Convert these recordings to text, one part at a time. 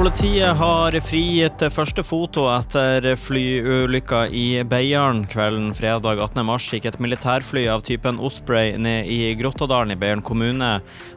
Politiet har frigitt første foto etter flyulykka i Beiarn. Kvelden fredag 18. mars gikk et militærfly av typen Osprey ned i Grottadalen i Beiarn kommune.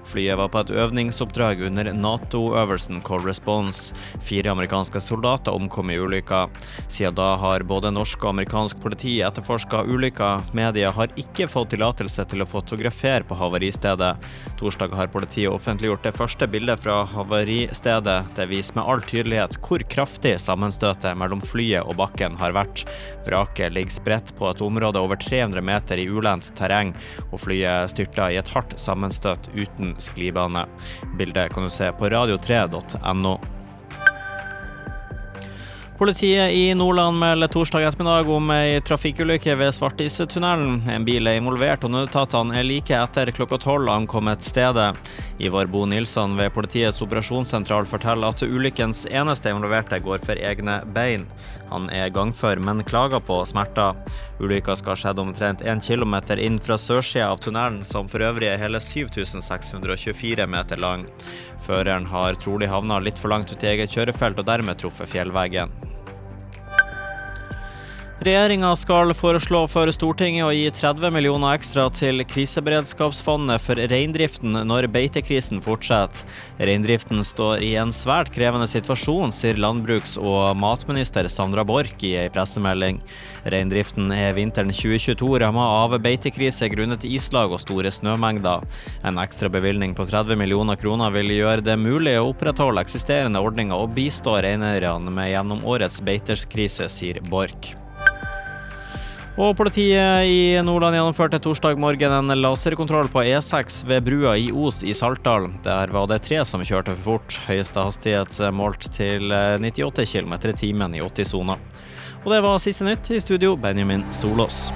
Flyet var på et øvningsoppdrag under Nato-øvelsen Cold Response. Fire amerikanske soldater omkom i ulykka. Siden da har både norsk og amerikansk politi etterforska ulykka. Media har ikke fått tillatelse til å fotografere på havaristedet. Torsdag har politiet offentliggjort det første bildet fra havaristedet. Det viser med all tydelighet hvor kraftig sammenstøtet mellom flyet og bakken har vært. Vraket ligger spredt på et område over 300 meter i ulendt terreng, og flyet styrta i et hardt sammenstøt uten sklibane. Bildet kan du se på radio3.no. Politiet i Nordland melder torsdag ettermiddag om ei trafikkulykke ved Svartisetunnelen. En bil er involvert, og nødetatene er like etter klokka tolv ankommet stedet. Ivar Bo Nilsson ved politiets operasjonssentral forteller at ulykkens eneste involverte går for egne bein. Han er gangfør, men klager på smerter. Ulykka skal ha skjedd omtrent 1 km inn fra sørsida av tunnelen, som for øvrig er hele 7624 meter lang. Føreren har trolig havna litt for langt ut i eget kjørefelt og dermed truffet fjellveggen. Regjeringa skal foreslå for Stortinget å gi 30 millioner ekstra til kriseberedskapsfondet for reindriften når beitekrisen fortsetter. Reindriften står i en svært krevende situasjon, sier landbruks- og matminister Sandra Borch i ei pressemelding. Reindriften er vinteren 2022 ramma av beitekrise grunnet islag og store snømengder. En ekstra bevilgning på 30 millioner kroner vil gjøre det mulig å opprettholde eksisterende ordninger og bistå reineierne med gjennom årets beiterskrise, sier Borch. Og Politiet i Nordland gjennomførte torsdag morgen en laserkontroll på E6 ved brua i Os i Saltdal. Der var det tre som kjørte for fort. Høyeste hastighet målt til 98 km i timen i 80-sona. Og det var siste nytt. I studio, Benjamin Solås.